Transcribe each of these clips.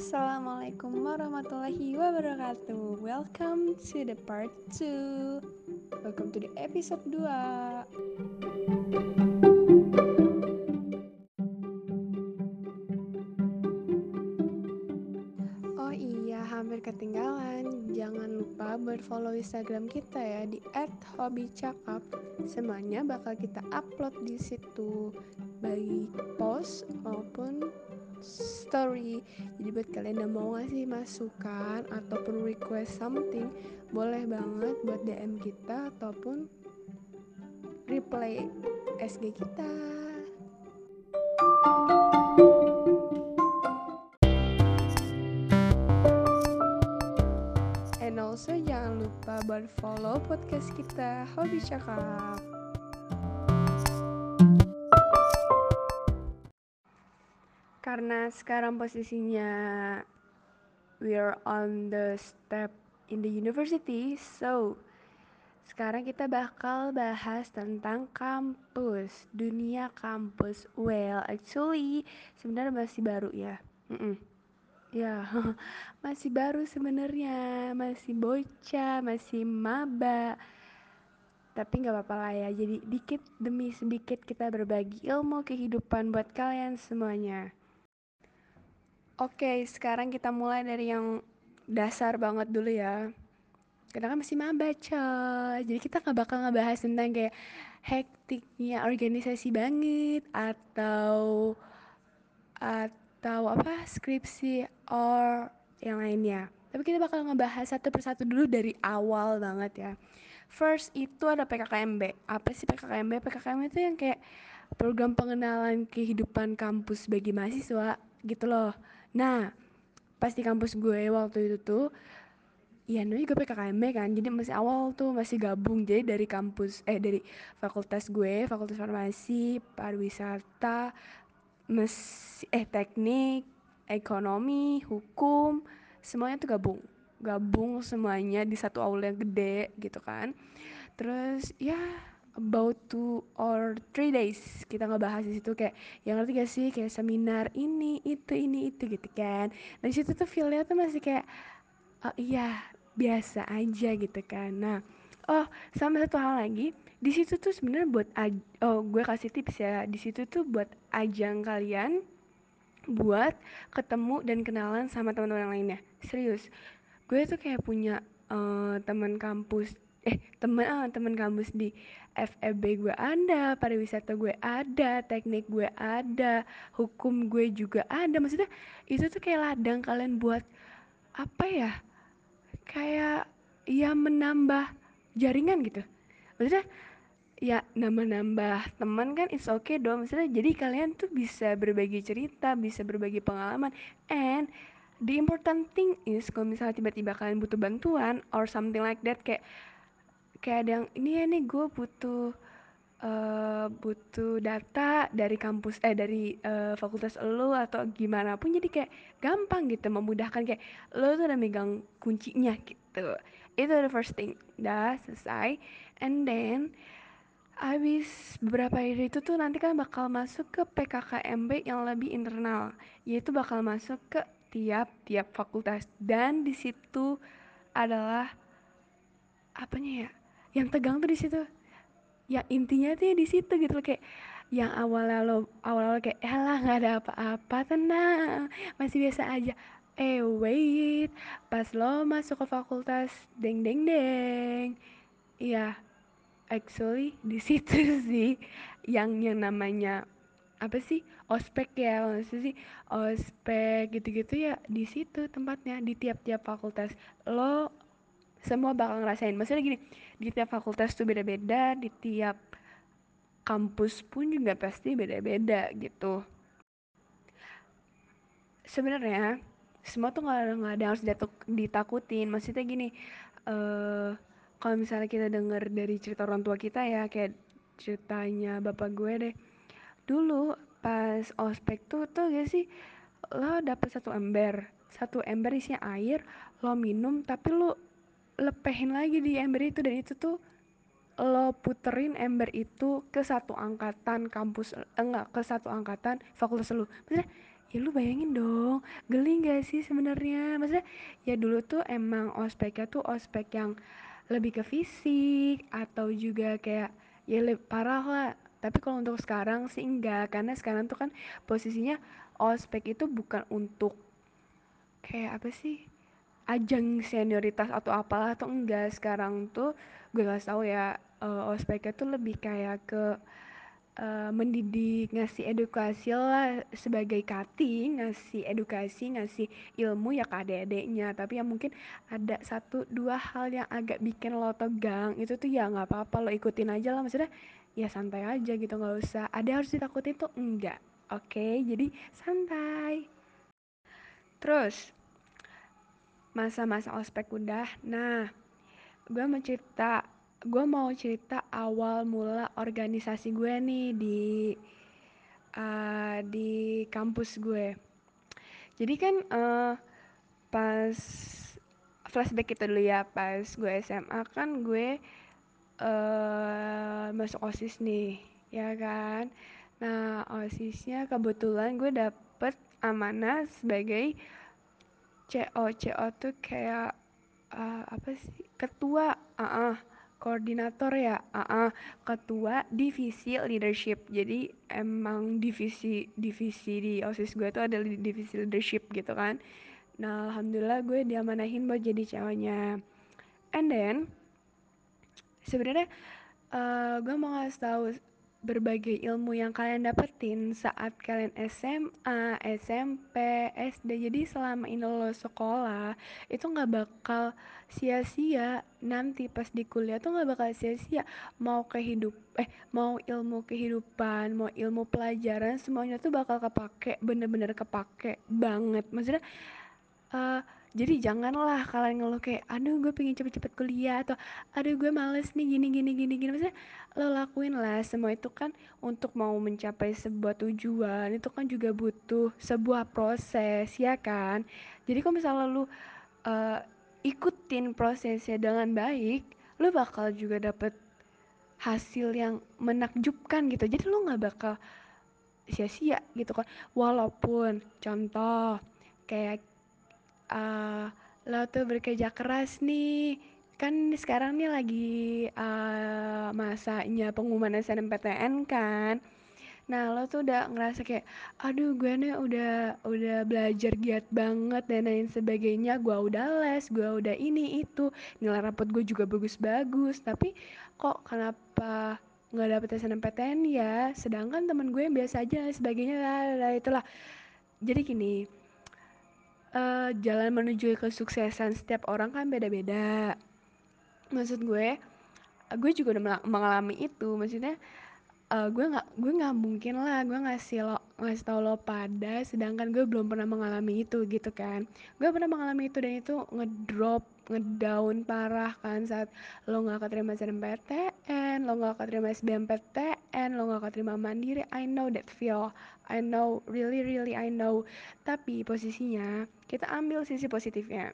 Assalamualaikum warahmatullahi wabarakatuh. Welcome to the part 2 Welcome to the episode 2 Oh iya, hampir ketinggalan. Jangan lupa buat follow Instagram kita ya Di @hobbycakap. Semuanya bakal kita upload di situ. Baik post maupun story. Jadi buat kalian yang mau ngasih masukan ataupun request something boleh banget buat DM kita ataupun reply SG kita. And also jangan lupa buat follow podcast kita Hobi Cakap karena sekarang posisinya we are on the step in the university so sekarang kita bakal bahas tentang kampus dunia kampus. Well actually sebenarnya masih baru ya. Mm -mm. ya masih baru sebenarnya. Masih bocah masih maba. Tapi nggak apa-apa lah ya. Jadi dikit demi sedikit kita berbagi ilmu kehidupan buat kalian semuanya Oke, sekarang kita mulai dari yang dasar banget dulu ya. Kita kan masih maba coy. Jadi kita nggak bakal ngebahas tentang kayak hektiknya organisasi banget atau atau apa skripsi or yang lainnya. Tapi kita bakal ngebahas satu persatu dulu dari awal banget ya. First itu ada PKKMB. Apa sih PKKMB? PKKMB itu yang kayak program pengenalan kehidupan kampus bagi mahasiswa gitu loh Nah, pas di kampus gue waktu itu tuh ya namanya gue PKKMB kan jadi masih awal tuh masih gabung. Jadi dari kampus eh dari fakultas gue fakultas farmasi pariwisata mes eh teknik ekonomi hukum semuanya tuh gabung. Gabung semuanya di satu aula yang gede gitu kan. Terus ya about two or three days kita ngebahas di situ kayak yang ngerti gak sih kayak seminar ini itu ini itu gitu kan. Dan di situ tuh feelnya tuh masih kayak oh iya biasa aja gitu kan. Nah oh sama satu hal lagi di situ tuh sebenarnya buat oh gue kasih tips ya di situ tuh buat ajang kalian buat ketemu dan kenalan sama teman-teman lainnya. Serius gue tuh kayak punya uh, teman kampus eh temen ah temen kampus di FEB gue ada pariwisata gue ada teknik gue ada hukum gue juga ada. Maksudnya itu tuh kayak ladang kalian buat apa ya? Kayak ya menambah jaringan gitu. Maksudnya ya nambah-nambah teman kan it's okay dong. Maksudnya jadi kalian tuh bisa berbagi cerita bisa berbagi pengalaman. And the important thing is kalau misalnya tiba-tiba kalian butuh bantuan or something like that kayak kayak ada yang ini ya nih gue butuh uh, butuh data dari kampus eh dari uh, fakultas lo atau gimana pun. Jadi kayak gampang gitu memudahkan kayak lo tuh udah megang kuncinya gitu. Itu the first thing dah selesai. And then Abis beberapa hari itu tuh nanti kan bakal masuk ke PKKMB yang lebih internal, yaitu bakal masuk ke tiap-tiap fakultas. Dan di situ adalah apanya ya? Yang tegang tuh di situ. Ya intinya tuh ya di situ gitu loh kayak yang awalnya lo awal awal kayak lah nggak ada apa-apa tenang masih biasa aja. Eh wait pas lo masuk ke fakultas deng deng deng. Iya actually di situ sih yang yang namanya apa sih ospek ya maksudnya sih ospek gitu-gitu ya di situ tempatnya di tiap-tiap fakultas. Lo semua bakal ngerasain. Maksudnya gini di tiap fakultas tuh beda-beda di tiap kampus pun juga pasti beda-beda gitu. Sebenarnya semua tuh nggak nggak ada harus ditakutin. Maksudnya gini uh, kalau misalnya kita dengar dari cerita orang tua kita ya kayak ceritanya bapak gue deh. Dulu pas ospek tuh tuh gak sih lo dapet satu ember. Satu ember isinya air lo minum tapi lo lepehin lagi di ember itu dan itu tuh lo puterin ember itu ke satu angkatan kampus enggak ke satu angkatan fakultas lo maksudnya Ya lu bayangin dong, geli gak sih sebenarnya? Maksudnya ya dulu tuh emang ospeknya tuh ospek yang lebih ke fisik atau juga kayak ya lebih parah lah. Tapi kalau untuk sekarang sih enggak, karena sekarang tuh kan posisinya ospek itu bukan untuk kayak apa sih? Ajang senioritas atau apalah tuh enggak. Sekarang tuh gue kasih tahu ya, eh, ospeknya tuh lebih kayak ke eh, mendidik, ngasih edukasi lah sebagai cutting, ngasih edukasi, ngasih ilmu ya ke adik-adiknya. Tapi yang mungkin ada satu dua hal yang agak bikin lo tegang, itu tuh ya nggak apa-apa lo ikutin aja lah. Maksudnya ya santai aja gitu, nggak usah. Ada harus ditakutin tuh enggak. Oke, jadi santai. Terus masa-masa ospek udah. Nah, gue mau cerita, gue mau cerita awal mula organisasi gue nih di eh, di kampus gue. Jadi kan eh, pas flashback itu dulu ya, pas gue SMA kan gue eh masuk OSIS nih, ya kan? Nah, OSISnya kebetulan gue dapet amanah sebagai CO. CO tuh kayak eh, apa sih? Ketua, ah ah, koordinator ya, ah ah, ketua divisi leadership. Jadi emang divisi divisi di OSIS gue tuh ada di divisi leadership gitu kan. Nah, alhamdulillah gue diamanahin buat jadi ceweknya. And then sebenarnya eh, gue mau ngasih tahu berbagai ilmu yang kalian dapetin saat kalian SMA, SMP, SD. Jadi selama ini lo sekolah itu nggak bakal sia-sia. Nanti pas di kuliah tuh nggak bakal sia-sia. Mau kehidup, eh mau ilmu kehidupan, mau ilmu pelajaran, semuanya tuh bakal kepake, bener-bener kepake banget. Maksudnya eh jadi janganlah kalian ngeluh kayak aduh gue pengen cepet-cepet kuliah atau aduh gue males nih gini gini gini gini. Maksudnya lo lakuin lah semua itu kan untuk mau mencapai sebuah tujuan itu kan juga butuh sebuah proses ya kan? Jadi kalau misalnya lu eh, ikutin prosesnya dengan baik lu bakal juga dapet hasil yang menakjubkan gitu. Jadi lu nggak bakal sia-sia gitu kan. Walaupun contoh kayak eh lo tuh bekerja keras nih. Kan sekarang nih lagi eh, masanya pengumuman SNMPTN kan. Nah lo tuh udah ngerasa kayak aduh gue nih udah udah belajar giat banget dan lain sebagainya. Gue udah les gue udah ini itu. Nilai rapot gue juga bagus-bagus. Tapi kok kenapa nggak dapet SNMPTN ya? Sedangkan temen gue yang biasa aja sebagainya lah, lah, itulah. Jadi gini eh, jalan menuju kesuksesan setiap orang kan beda-beda. Maksud gue, gue juga udah mengalami itu. Maksudnya, eh, gue nggak gue nggak mungkin lah gue ngasih lo ngasih tau lo pada, sedangkan gue belum pernah mengalami itu gitu kan. Gue pernah mengalami itu dan itu ngedrop, ngedown parah kan saat lo nggak keterima SNMPTN, lo nggak keterima SBMPTN, lo nggak keterima Mandiri. I know that feel. I know, really really I know. Tapi posisinya kita ambil sisi positifnya.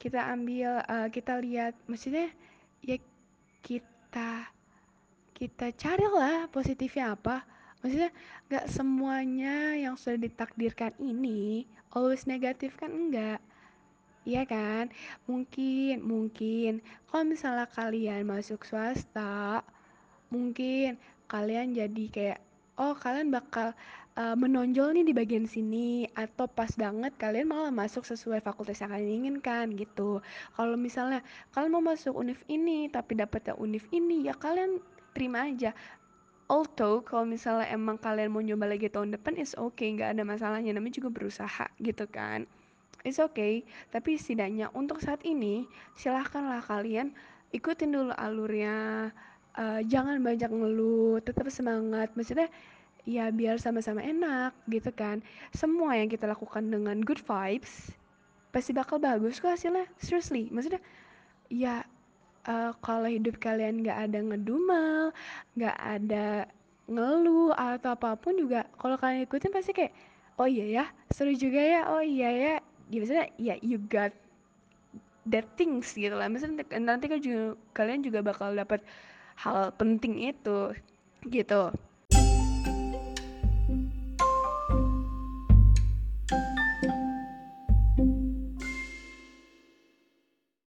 Kita ambil, eh, kita lihat, maksudnya ya kita kita carilah positifnya apa. Maksudnya gak semuanya yang sudah ditakdirkan ini always negatif kan enggak. Iya kan? Mungkin, mungkin kalau misalnya kalian masuk swasta, mungkin kalian jadi kayak oh kalian bakal uh, menonjol nih di bagian sini atau pas banget kalian malah masuk sesuai fakultas yang kalian inginkan gitu. Kalau misalnya kalian mau masuk univ ini tapi dapetnya univ ini ya kalian terima aja. Although kalau misalnya emang kalian mau nyoba lagi tahun depan is okay nggak ada masalahnya namanya juga berusaha gitu kan. It's okay, tapi setidaknya untuk saat ini silahkanlah kalian ikutin dulu alurnya, eh, jangan banyak ngeluh, tetap semangat. Maksudnya ya biar sama-sama enak gitu kan. Semua yang kita lakukan dengan good vibes pasti bakal bagus kok hasilnya. Seriously, maksudnya ya eh, kalau hidup kalian nggak ada ngedumel, nggak ada ngeluh atau apa pun juga, kalau kalian ikutin pasti kayak oh iya ya seru juga ya oh iya ya ya maksudnya ya you got that things gitu lah. Maksudnya nanti kan juga kalian juga bakal dapat hal penting itu gitu